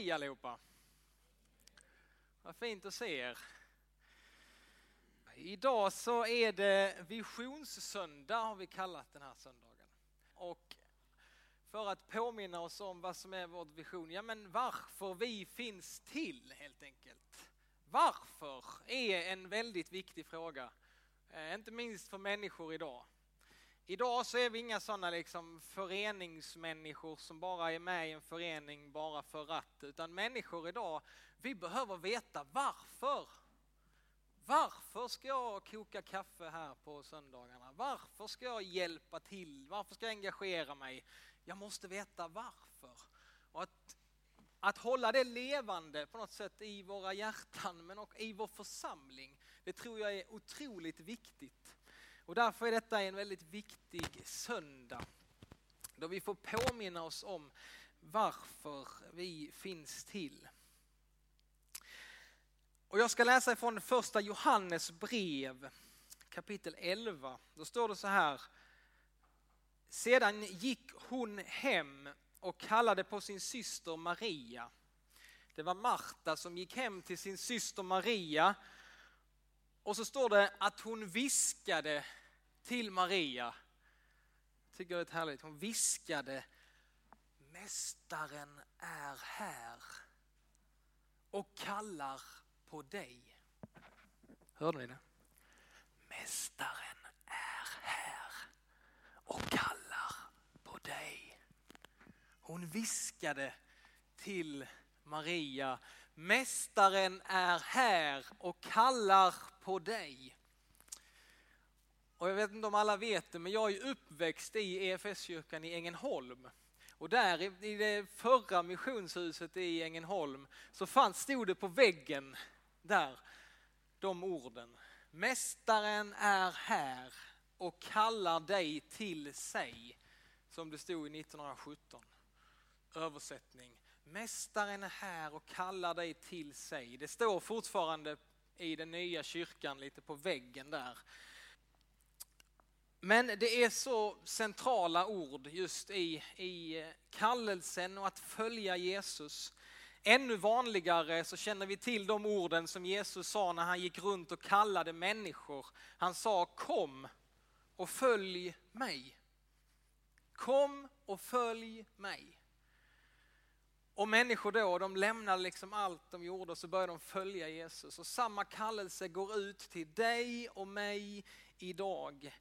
Hej allihopa! Vad fint att se er. Idag så är det visionssöndag har vi kallat den här söndagen. Och för att påminna oss om vad som är vår vision, ja men varför vi finns till helt enkelt. Varför är en väldigt viktig fråga, eh, inte minst för människor idag. Idag så är vi inga sådana liksom föreningsmänniskor som bara är med i en förening bara för att, utan människor idag, vi behöver veta varför. Varför ska jag koka kaffe här på söndagarna? Varför ska jag hjälpa till? Varför ska jag engagera mig? Jag måste veta varför. Och att, att hålla det levande på något sätt i våra hjärtan men också i vår församling, det tror jag är otroligt viktigt. Och därför är detta en väldigt viktig söndag. Då vi får påminna oss om varför vi finns till. Och jag ska läsa ifrån första Johannes brev kapitel 11. Då står det så här. Sedan gick hon hem och kallade på sin syster Maria. Det var Marta som gick hem till sin syster Maria och så står det att hon viskade till Maria. Tycker det är härligt. Hon viskade Mästaren är här och kallar på dig. Hörde ni det? Mästaren är här och kallar på dig. Hon viskade till Maria, Mästaren är här och kallar på dig. Och jag vet inte om alla vet det, men jag är uppväxt i EFS-kyrkan i Ängelholm. Och där i det förra missionshuset i Ängelholm så fanns, stod det på väggen där de orden. Mästaren är här och kallar dig till sig. Som det stod i 1917. Översättning. Mästaren är här och kallar dig till sig. Det står fortfarande i den nya kyrkan lite på väggen där. Men det är så centrala ord just i, i eh, kallelsen och att följa Jesus. Ännu vanligare så känner vi till de orden som Jesus sa när han gick runt och kallade människor. Han sa kom och följ mig. Kom och följ mig. Och människor då, de lämnade liksom allt de gjorde och så började de följa Jesus. Och samma kallelse går ut till dig och mig idag.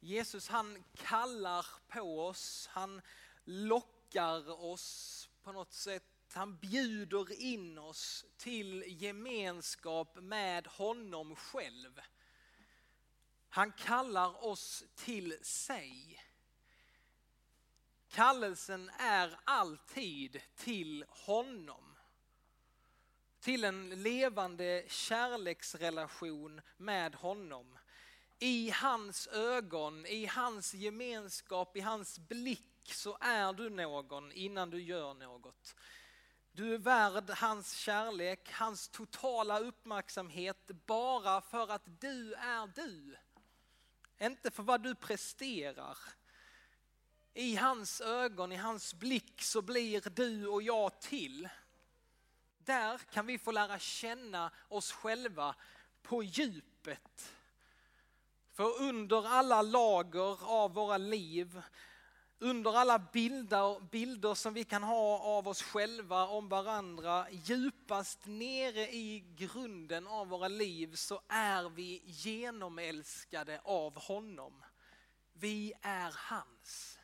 Jesus han kallar på oss, han lockar oss på något sätt. Han bjuder in oss till gemenskap med honom själv. Han kallar oss till sig. Kallelsen är alltid till honom. Till en levande kärleksrelation med honom i hans ögon, i hans gemenskap, i hans blick så är du någon innan du gör något. Du är värd hans kärlek, hans totala uppmärksamhet bara för att du är du. Inte för vad du presterar. I hans ögon, i hans blick så blir du och jag till. Där kan vi få lära känna oss själva på djupet för under alla lager av våra liv, under alla bilder, bilder som vi kan ha av oss själva, om varandra, djupast nere i grunden av våra liv så är vi genomälskade av honom. Vi är hans.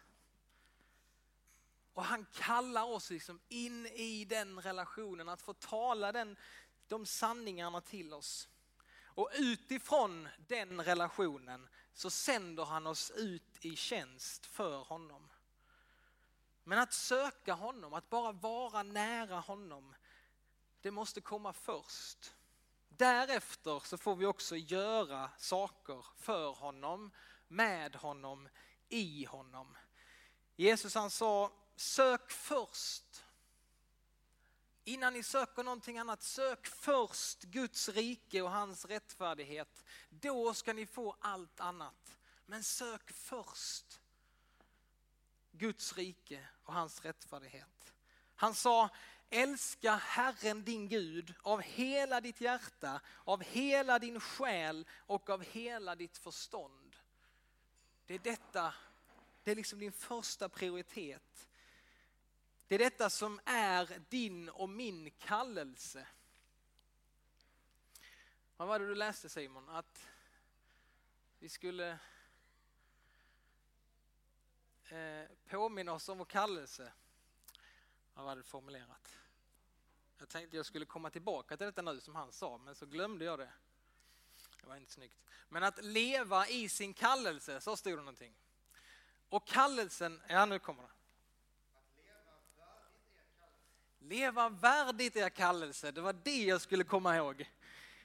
Och han kallar oss liksom in i den relationen, att få tala den, de sanningarna till oss. Och utifrån den relationen så sänder han oss ut i tjänst för honom. Men att söka honom, att bara vara nära honom, det måste komma först. Därefter så får vi också göra saker för honom, med honom, i honom. Jesus han sa, sök först Innan ni söker någonting annat, sök först Guds rike och hans rättfärdighet. Då ska ni få allt annat. Men sök först Guds rike och hans rättfärdighet. Han sa, älska Herren din Gud av hela ditt hjärta, av hela din själ och av hela ditt förstånd. Det är detta, det är liksom din första prioritet. Det är detta som är din och min kallelse. Vad var det du läste Simon? Att vi skulle eh, påminna oss om vår kallelse. Vad var det formulerat? Jag tänkte jag skulle komma tillbaka till detta nu som han sa, men så glömde jag det. Det var inte snyggt. Men att leva i sin kallelse, så stod det någonting. Och kallelsen, ja nu kommer det. Leva värdigt er kallelse, det var det jag skulle komma ihåg.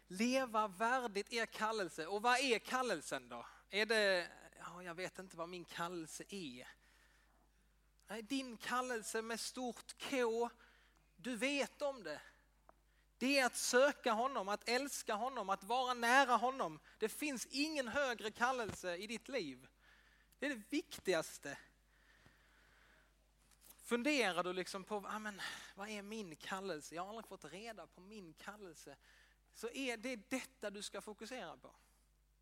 Leva värdigt er kallelse. Och vad är kallelsen då? Är det, ja, jag vet inte vad min kallelse är. Nej, din kallelse med stort K, du vet om det. Det är att söka honom, att älska honom, att vara nära honom. Det finns ingen högre kallelse i ditt liv. Det är det viktigaste. Funderar du liksom på, ah, men, vad är min kallelse? Jag har aldrig fått reda på min kallelse. Så är det detta du ska fokusera på.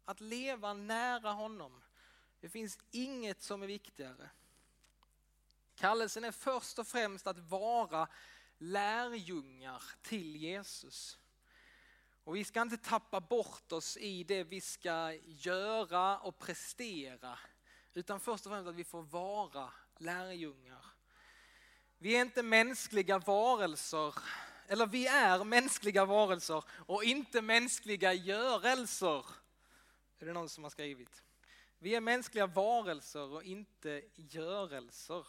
Att leva nära honom. Det finns inget som är viktigare. Kallelsen är först och främst att vara lärjungar till Jesus. Och vi ska inte tappa bort oss i det vi ska göra och prestera. Utan först och främst att vi får vara lärjungar. Vi är inte mänskliga varelser, eller vi är mänskliga varelser och inte mänskliga görelser. Är det någon som har skrivit? Vi är mänskliga varelser och inte görelser.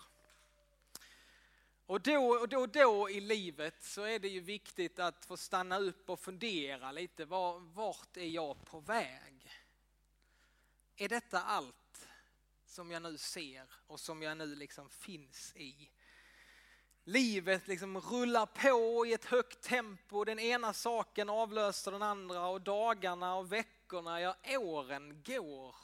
Och då och då, då i livet så är det ju viktigt att få stanna upp och fundera lite. Var, vart är jag på väg? Är detta allt som jag nu ser och som jag nu liksom finns i? Livet liksom rullar på i ett högt tempo. Den ena saken avlöser den andra och dagarna och veckorna, ja åren går.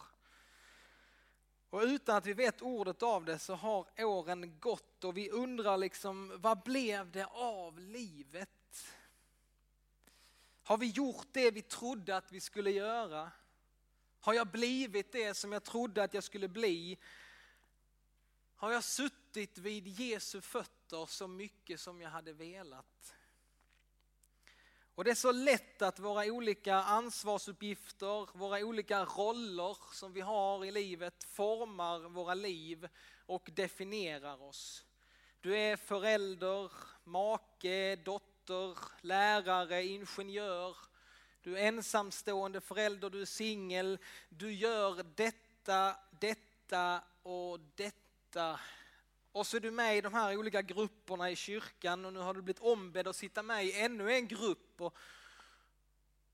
Och utan att vi vet ordet av det så har åren gått och vi undrar liksom, vad blev det av livet? Har vi gjort det vi trodde att vi skulle göra? Har jag blivit det som jag trodde att jag skulle bli? Har jag suttit vid Jesu fötter så mycket som jag hade velat? Och det är så lätt att våra olika ansvarsuppgifter, våra olika roller som vi har i livet formar våra liv och definierar oss. Du är förälder, make, dotter, lärare, ingenjör. Du är ensamstående förälder, du är singel. Du gör detta, detta och detta och så är du med i de här olika grupperna i kyrkan och nu har du blivit ombedd att sitta med i ännu en grupp. Och,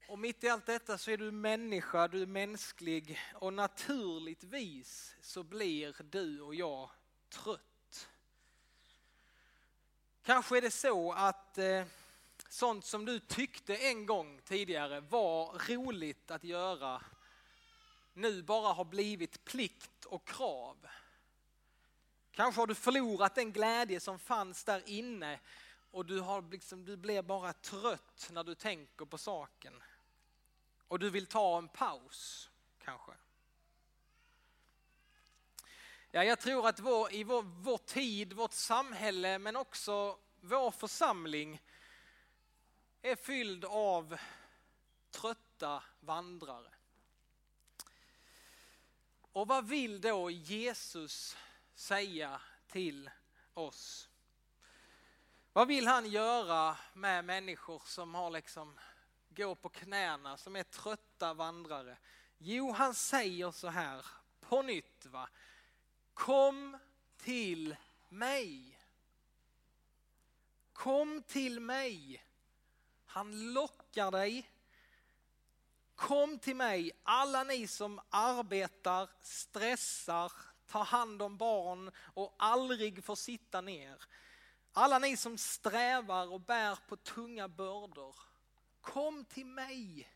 och mitt i allt detta så är du människa, du är mänsklig och naturligtvis så blir du och jag trött. Kanske är det så att eh, sånt som du tyckte en gång tidigare var roligt att göra nu bara har blivit plikt och krav. Kanske har du förlorat den glädje som fanns där inne och du, har liksom, du blir bara trött när du tänker på saken. Och du vill ta en paus, kanske. Ja, jag tror att vår, i vår, vår tid, vårt samhälle, men också vår församling är fylld av trötta vandrare. Och vad vill då Jesus säga till oss? Vad vill han göra med människor som har liksom går på knäna, som är trötta vandrare? Jo, han säger så här på nytt. Va? Kom till mig. Kom till mig. Han lockar dig. Kom till mig, alla ni som arbetar, stressar, ta hand om barn och aldrig få sitta ner. Alla ni som strävar och bär på tunga bördor. Kom till mig.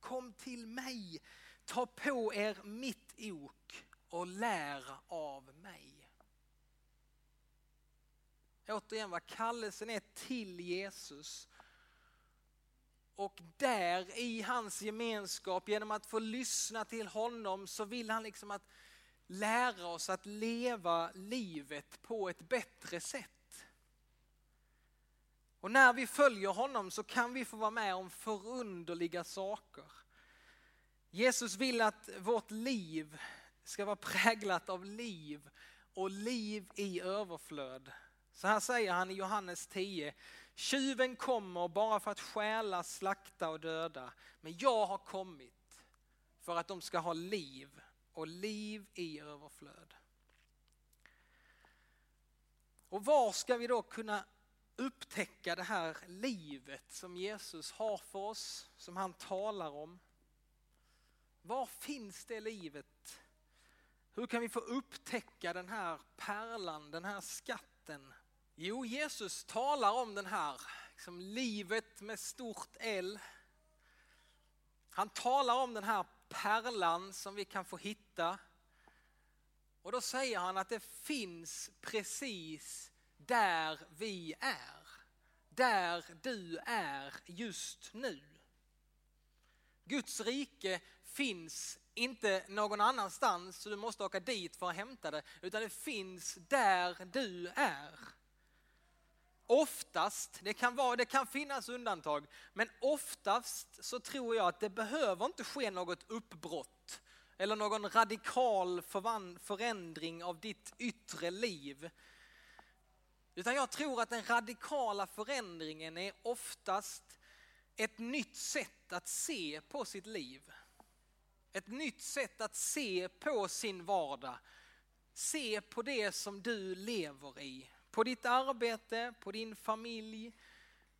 Kom till mig. Ta på er mitt ok och lär av mig. Återigen vad kallelsen är till Jesus. Och där i hans gemenskap, genom att få lyssna till honom, så vill han liksom att lära oss att leva livet på ett bättre sätt. Och när vi följer honom så kan vi få vara med om förunderliga saker. Jesus vill att vårt liv ska vara präglat av liv och liv i överflöd. Så här säger han i Johannes 10. Tjuven kommer bara för att stjäla, slakta och döda. Men jag har kommit för att de ska ha liv och liv i överflöd. Och var ska vi då kunna upptäcka det här livet som Jesus har för oss, som han talar om? Var finns det livet? Hur kan vi få upptäcka den här pärlan, den här skatten? Jo, Jesus talar om den här, liksom livet med stort L. Han talar om den här pärlan som vi kan få hitta. Och då säger han att det finns precis där vi är. Där du är just nu. Guds rike finns inte någon annanstans så du måste åka dit för att hämta det, utan det finns där du är. Oftast, det kan, vara, det kan finnas undantag, men oftast så tror jag att det behöver inte ske något uppbrott eller någon radikal förändring av ditt yttre liv. Utan jag tror att den radikala förändringen är oftast ett nytt sätt att se på sitt liv. Ett nytt sätt att se på sin vardag. Se på det som du lever i. På ditt arbete, på din familj,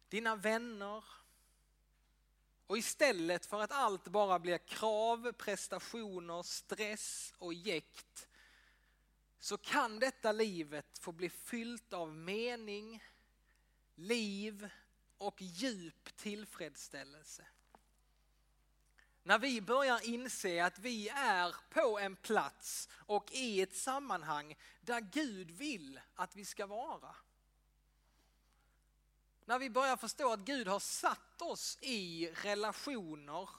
dina vänner. Och istället för att allt bara blir krav, prestationer, stress och jäkt så kan detta livet få bli fyllt av mening, liv och djup tillfredsställelse. När vi börjar inse att vi är på en plats och i ett sammanhang där Gud vill att vi ska vara. När vi börjar förstå att Gud har satt oss i relationer,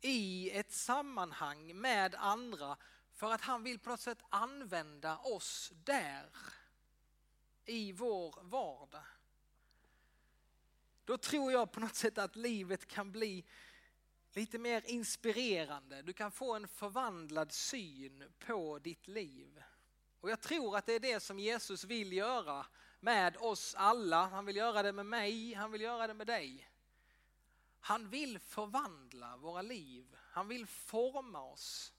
i ett sammanhang med andra för att han vill på något sätt använda oss där i vår vardag. Då tror jag på något sätt att livet kan bli lite mer inspirerande. Du kan få en förvandlad syn på ditt liv. Och jag tror att det är det som Jesus vill göra med oss alla. Han vill göra det med mig, han vill göra det med dig. Han vill förvandla våra liv, han vill forma oss.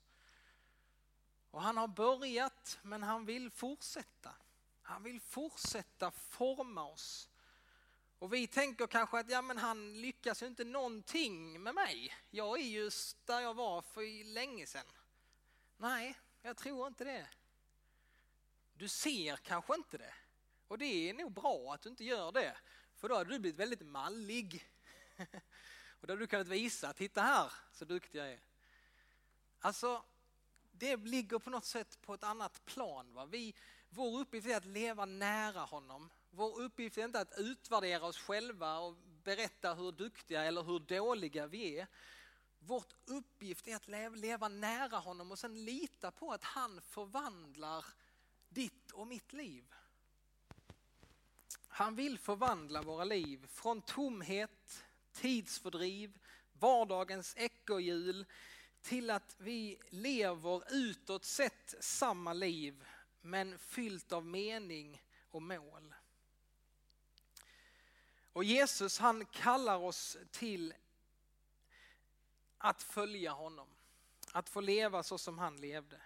Och han har börjat men han vill fortsätta. Han vill fortsätta forma oss. Och vi tänker kanske att ja, men han lyckas ju inte någonting med mig. Jag är just där jag var för länge sedan. Nej, jag tror inte det. Du ser kanske inte det. Och det är nog bra att du inte gör det. För då hade du blivit väldigt mallig. Och då hade du kunnat visa, titta här så duktig jag är. Alltså, det ligger på något sätt på ett annat plan. Va? Vi, vår uppgift är att leva nära honom vår uppgift är inte att utvärdera oss själva och berätta hur duktiga eller hur dåliga vi är. Vårt uppgift är att leva nära honom och sen lita på att han förvandlar ditt och mitt liv. Han vill förvandla våra liv från tomhet, tidsfördriv, vardagens ekorrhjul till att vi lever utåt sett samma liv men fyllt av mening och mål. Och Jesus han kallar oss till att följa honom. Att få leva så som han levde.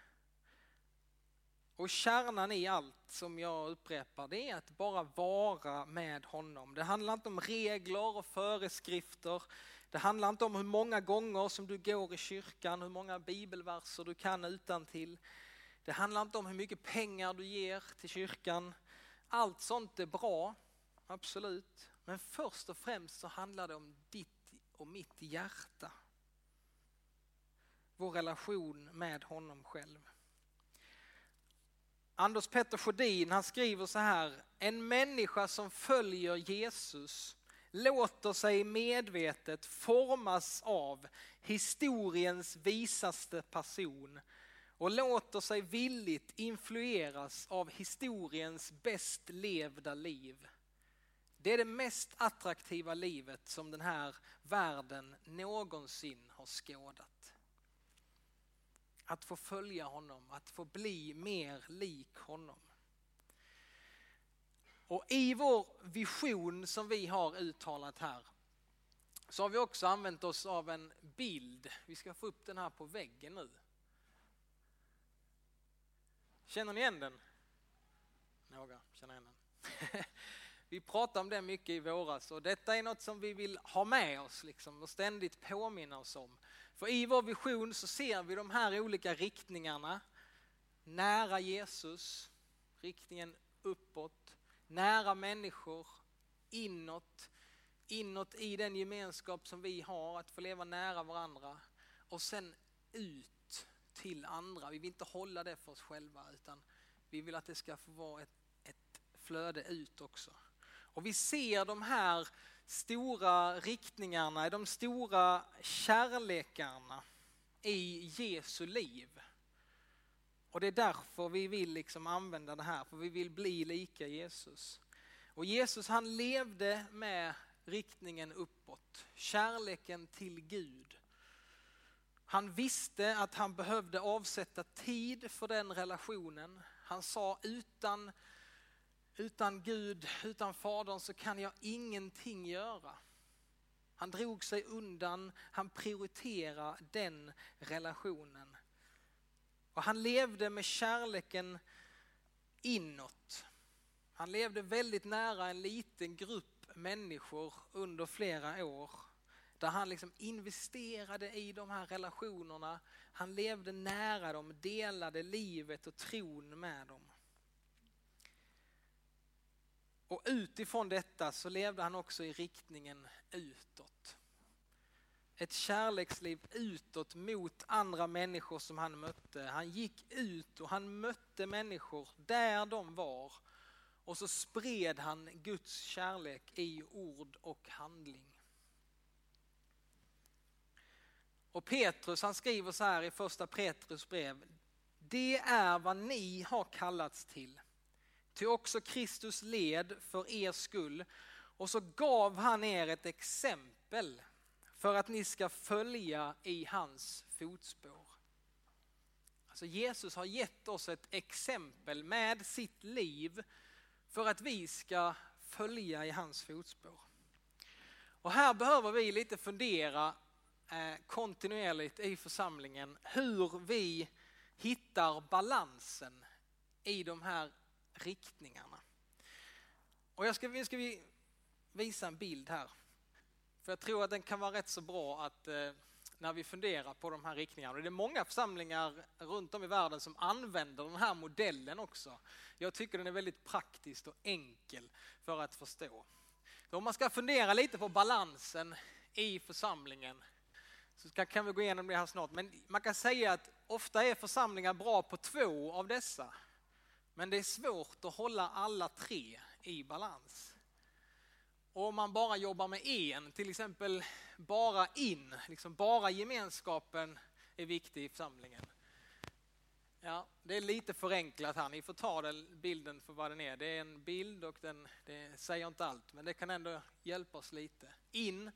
Och kärnan i allt som jag upprepar det är att bara vara med honom. Det handlar inte om regler och föreskrifter. Det handlar inte om hur många gånger som du går i kyrkan, hur många bibelverser du kan utan till. Det handlar inte om hur mycket pengar du ger till kyrkan. Allt sånt är bra, absolut. Men först och främst så handlar det om ditt och mitt hjärta. Vår relation med honom själv. Anders Petter Sjödin han skriver så här, en människa som följer Jesus låter sig medvetet formas av historiens visaste person och låter sig villigt influeras av historiens bäst levda liv. Det är det mest attraktiva livet som den här världen någonsin har skådat. Att få följa honom, att få bli mer lik honom. Och i vår vision som vi har uttalat här så har vi också använt oss av en bild. Vi ska få upp den här på väggen nu. Känner ni igen den? Några känner igen den. Vi pratade om det mycket i våras och detta är något som vi vill ha med oss liksom, och ständigt påminna oss om. För i vår vision så ser vi de här olika riktningarna. Nära Jesus, riktningen uppåt, nära människor, inåt, inåt i den gemenskap som vi har, att få leva nära varandra och sen ut till andra. Vi vill inte hålla det för oss själva utan vi vill att det ska få vara ett, ett flöde ut också. Och vi ser de här stora riktningarna, de stora kärlekarna i Jesu liv. Och det är därför vi vill liksom använda det här, för vi vill bli lika Jesus. Och Jesus han levde med riktningen uppåt, kärleken till Gud. Han visste att han behövde avsätta tid för den relationen. Han sa utan utan Gud, utan Fadern så kan jag ingenting göra. Han drog sig undan, han prioriterade den relationen. Och han levde med kärleken inåt. Han levde väldigt nära en liten grupp människor under flera år. Där han liksom investerade i de här relationerna. Han levde nära dem, delade livet och tron med dem. Och utifrån detta så levde han också i riktningen utåt. Ett kärleksliv utåt mot andra människor som han mötte. Han gick ut och han mötte människor där de var. Och så spred han Guds kärlek i ord och handling. Och Petrus han skriver så här i första Petrus brev. Det är vad ni har kallats till. Ty också Kristus led för er skull och så gav han er ett exempel för att ni ska följa i hans fotspår. Alltså Jesus har gett oss ett exempel med sitt liv för att vi ska följa i hans fotspår. Och här behöver vi lite fundera eh, kontinuerligt i församlingen hur vi hittar balansen i de här riktningarna. Och jag ska, nu ska vi visa en bild här. För jag tror att den kan vara rätt så bra att eh, när vi funderar på de här riktningarna. Och det är många församlingar runt om i världen som använder den här modellen också. Jag tycker den är väldigt praktisk och enkel för att förstå. Så om man ska fundera lite på balansen i församlingen så kan vi gå igenom det här snart. Men man kan säga att ofta är församlingar bra på två av dessa. Men det är svårt att hålla alla tre i balans. Och om man bara jobbar med en, till exempel bara in, liksom bara gemenskapen är viktig i församlingen. Ja, det är lite förenklat här, ni får ta den bilden för vad den är. Det är en bild och den det säger inte allt, men det kan ändå hjälpa oss lite. In,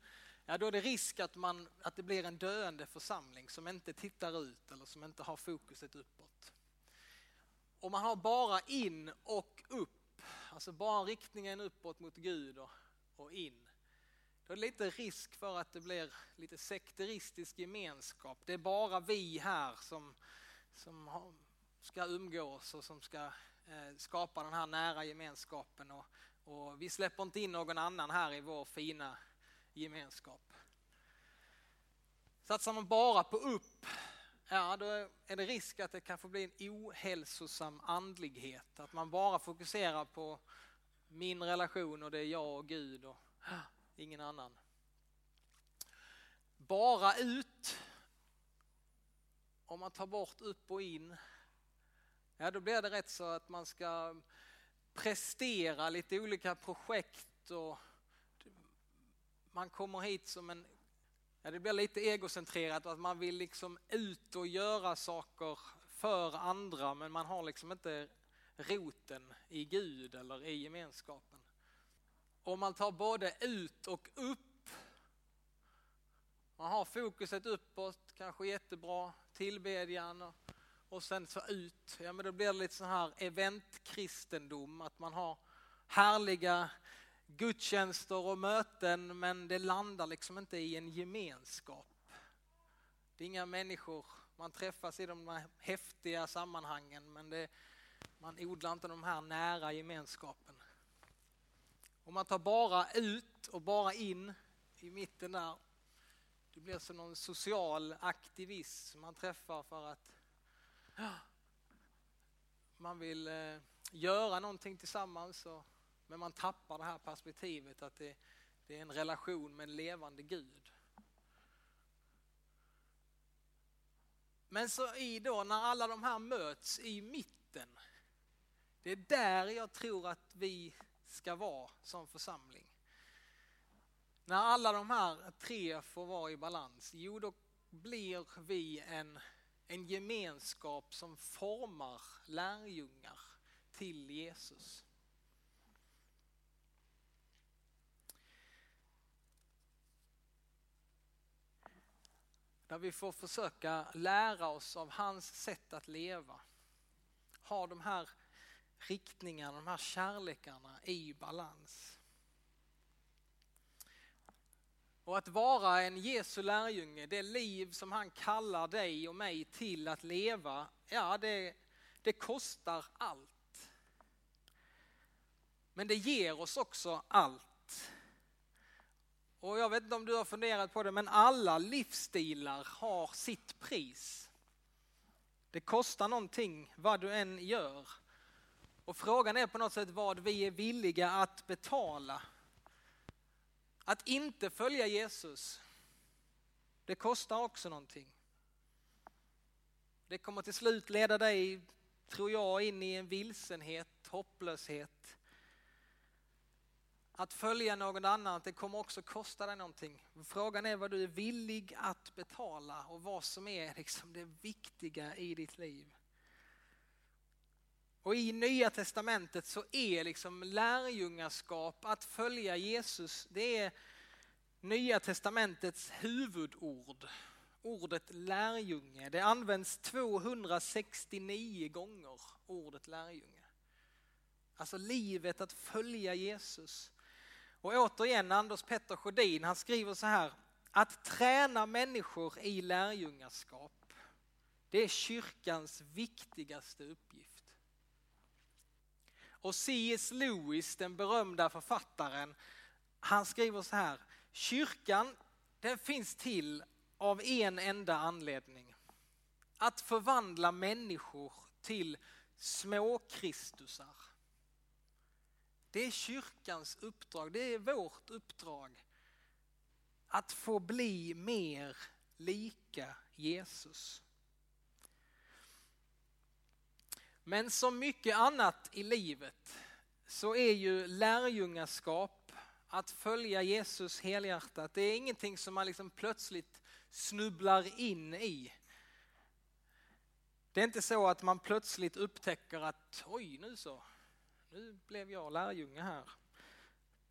ja då är det risk att, man, att det blir en döende församling som inte tittar ut eller som inte har fokuset uppåt om man har bara in och upp, alltså bara riktningen uppåt mot Gud och, och in, då är det lite risk för att det blir lite sekteristisk gemenskap. Det är bara vi här som, som har, ska umgås och som ska eh, skapa den här nära gemenskapen och, och vi släpper inte in någon annan här i vår fina gemenskap. Satsar man bara på upp ja då är det risk att det kanske blir en ohälsosam andlighet. Att man bara fokuserar på min relation och det är jag och Gud och ingen annan. Bara ut. Om man tar bort upp och in. ja då blir det rätt så att man ska prestera lite olika projekt och man kommer hit som en, ja det blir lite egocentrerat att man vill liksom ut och göra saker för andra men man har liksom inte roten i Gud eller i gemenskapen. Om man tar både ut och upp. Man har fokuset uppåt, kanske jättebra, tillbedjan och, och sen så ut. Ja men då blir det lite sån här eventkristendom, att man har härliga gudstjänster och möten men det landar liksom inte i en gemenskap. Det är inga människor, man träffas i de här häftiga sammanhangen men det, man odlar inte de här nära gemenskapen. Om man tar bara ut och bara in i mitten där, det blir som någon social aktivism man träffar för att man vill eh, göra någonting tillsammans och men man tappar det här perspektivet att det, det är en relation med en levande Gud. Men så i då när alla de här möts i mitten, det är där jag tror att vi ska vara som församling. När alla de här tre får vara i balans, jo då blir vi en, en gemenskap som formar lärjungar till Jesus. Där vi får försöka lära oss av hans sätt att leva. Ha de här riktningarna, de här kärlekarna i balans. Och att vara en Jesu lärjunge, det liv som han kallar dig och mig till att leva, ja det, det kostar allt. Men det ger oss också allt. Och jag vet inte om du har funderat på det, men alla livsstilar har sitt pris. Det kostar någonting vad du än gör. Och frågan är på något sätt vad vi är villiga att betala. Att inte följa Jesus, det kostar också någonting. Det kommer till slut leda dig, tror jag, in i en vilsenhet, hopplöshet. Att följa någon annan, det kommer också kosta dig någonting. Frågan är vad du är villig att betala och vad som är liksom det viktiga i ditt liv. Och i Nya Testamentet så är liksom lärjungaskap, att följa Jesus, det är Nya Testamentets huvudord. Ordet lärjunge, det används 269 gånger, ordet lärjunge. Alltså livet att följa Jesus. Och återigen Anders Petter Sjödin, han skriver så här, att träna människor i lärjungaskap, det är kyrkans viktigaste uppgift. Och C.S. Lewis, den berömda författaren, han skriver så här, kyrkan den finns till av en enda anledning. Att förvandla människor till små Kristusar. Det är kyrkans uppdrag, det är vårt uppdrag. Att få bli mer lika Jesus. Men som mycket annat i livet så är ju lärjungaskap, att följa Jesus helhjärtat, det är ingenting som man liksom plötsligt snubblar in i. Det är inte så att man plötsligt upptäcker att oj nu så, nu blev jag lärjunge här.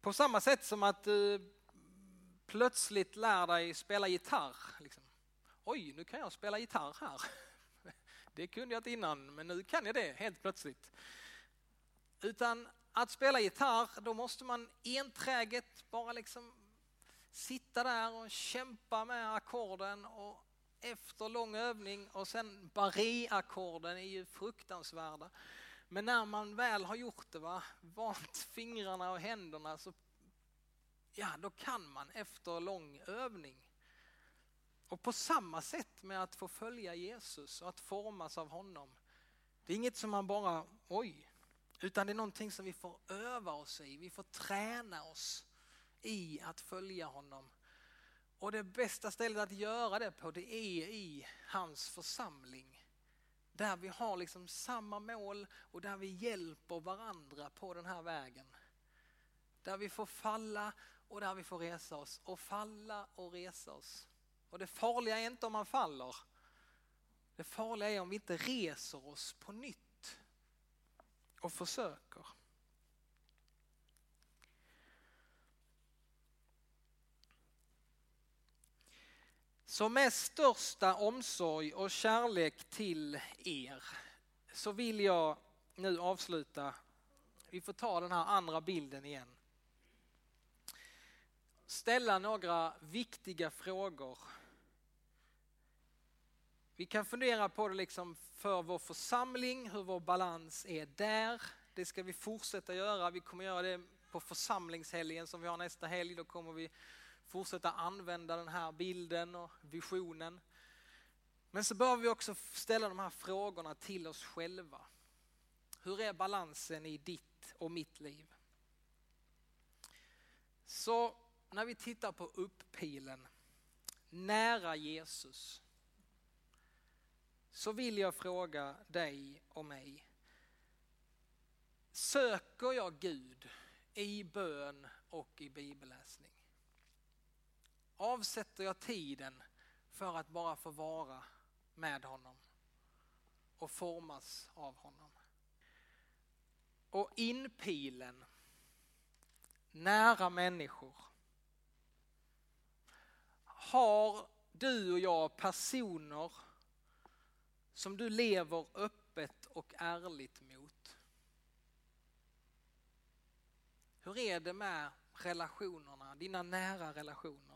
På samma sätt som att du plötsligt lär dig spela gitarr. Liksom. Oj, nu kan jag spela gitarr här. Det kunde jag inte innan, men nu kan jag det helt plötsligt. Utan att spela gitarr, då måste man enträget bara liksom sitta där och kämpa med ackorden och efter lång övning och sen barré-ackorden är ju fruktansvärda. Men när man väl har gjort det, va, vant fingrarna och händerna, så ja, då kan man efter lång övning. Och på samma sätt med att få följa Jesus och att formas av honom. Det är inget som man bara, oj, utan det är någonting som vi får öva oss i. Vi får träna oss i att följa honom. Och det bästa stället att göra det på det är i hans församling där vi har liksom samma mål och där vi hjälper varandra på den här vägen. Där vi får falla och där vi får resa oss och falla och resa oss. Och det farliga är inte om man faller. Det farliga är om vi inte reser oss på nytt och försöker. Så med största omsorg och kärlek till er så vill jag nu avsluta. Vi får ta den här andra bilden igen. Ställa några viktiga frågor. Vi kan fundera på det liksom för vår församling, hur vår balans är där. Det ska vi fortsätta göra. Vi kommer göra det på församlingshelgen som vi har nästa helg. Då kommer vi fortsätta använda den här bilden och visionen. Men så behöver vi också ställa de här frågorna till oss själva. Hur är balansen i ditt och mitt liv? Så när vi tittar på upppilen, nära Jesus, så vill jag fråga dig och mig. Söker jag Gud i bön och i bibelläsning? Avsätter jag tiden för att bara få vara med honom och formas av honom. Och inpilen, nära människor. Har du och jag personer som du lever öppet och ärligt mot? Hur är det med relationerna, dina nära relationer?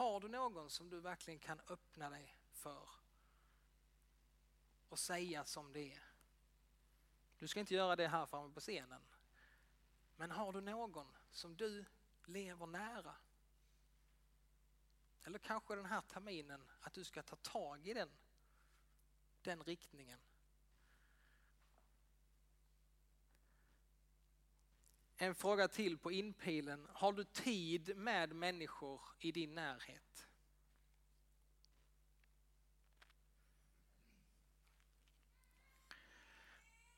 Har du någon som du verkligen kan öppna dig för och säga som det är? Du ska inte göra det här framme på scenen. Men har du någon som du lever nära? Eller kanske den här terminen att du ska ta tag i den, den riktningen. En fråga till på inpilen. Har du tid med människor i din närhet?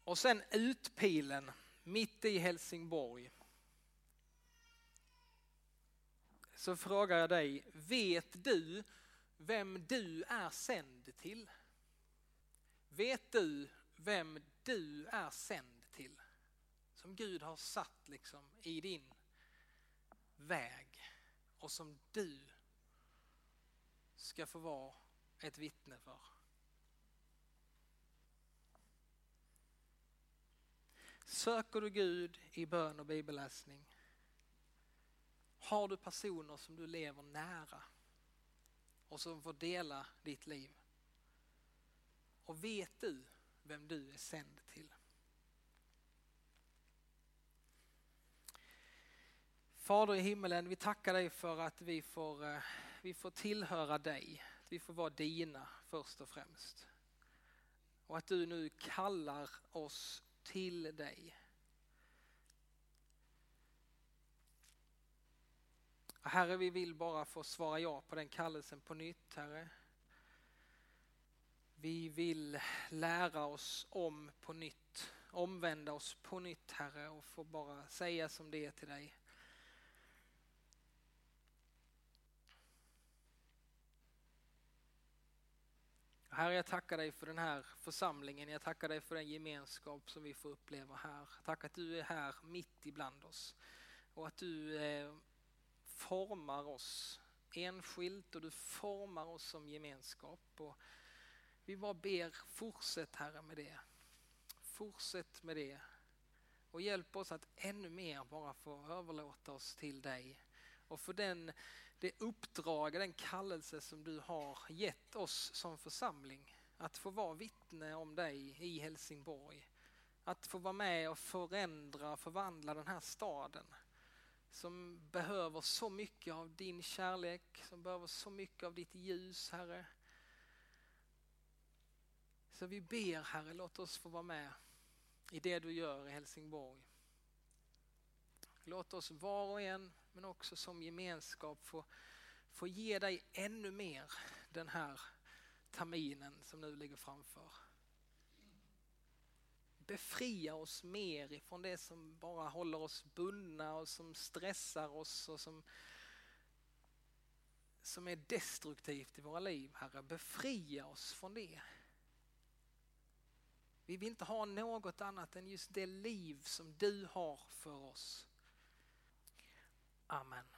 Och sen utpilen mitt i Helsingborg. Så frågar jag dig, vet du vem du är sänd till? Vet du vem du är sänd till? Som Gud har satt liksom i din väg och som du ska få vara ett vittne för. Söker du Gud i bön och bibelläsning? Har du personer som du lever nära och som får dela ditt liv? Och vet du vem du är sänd till? Fader i himmelen, vi tackar dig för att vi får, eh, vi får tillhöra dig. att Vi får vara dina först och främst. Och att du nu kallar oss till dig. Herre, vi vill bara få svara ja på den kallelsen på nytt, Herre. Vi vill lära oss om på nytt, omvända oss på nytt, Herre, och få bara säga som det är till dig. Herre, jag tackar dig för den här församlingen. Jag tackar dig för den gemenskap som vi får uppleva här. Tack att du är här mitt ibland oss och att du eh, formar oss enskilt och du formar oss som gemenskap. Och vi bara ber, fortsätt Herre med det. Fortsätt med det och hjälp oss att ännu mer bara få överlåta oss till dig och för den det uppdrag, den kallelse som du har gett oss som församling. Att få vara vittne om dig i Helsingborg. Att få vara med och förändra, förvandla den här staden. Som behöver så mycket av din kärlek, som behöver så mycket av ditt ljus Herre. Så vi ber Herre, låt oss få vara med i det du gör i Helsingborg. Låt oss var och en men också som gemenskap få, få ge dig ännu mer den här terminen som nu ligger framför. Befria oss mer ifrån det som bara håller oss bundna och som stressar oss och som, som är destruktivt i våra liv, Herre. Befria oss från det. Vi vill inte ha något annat än just det liv som du har för oss. Amen.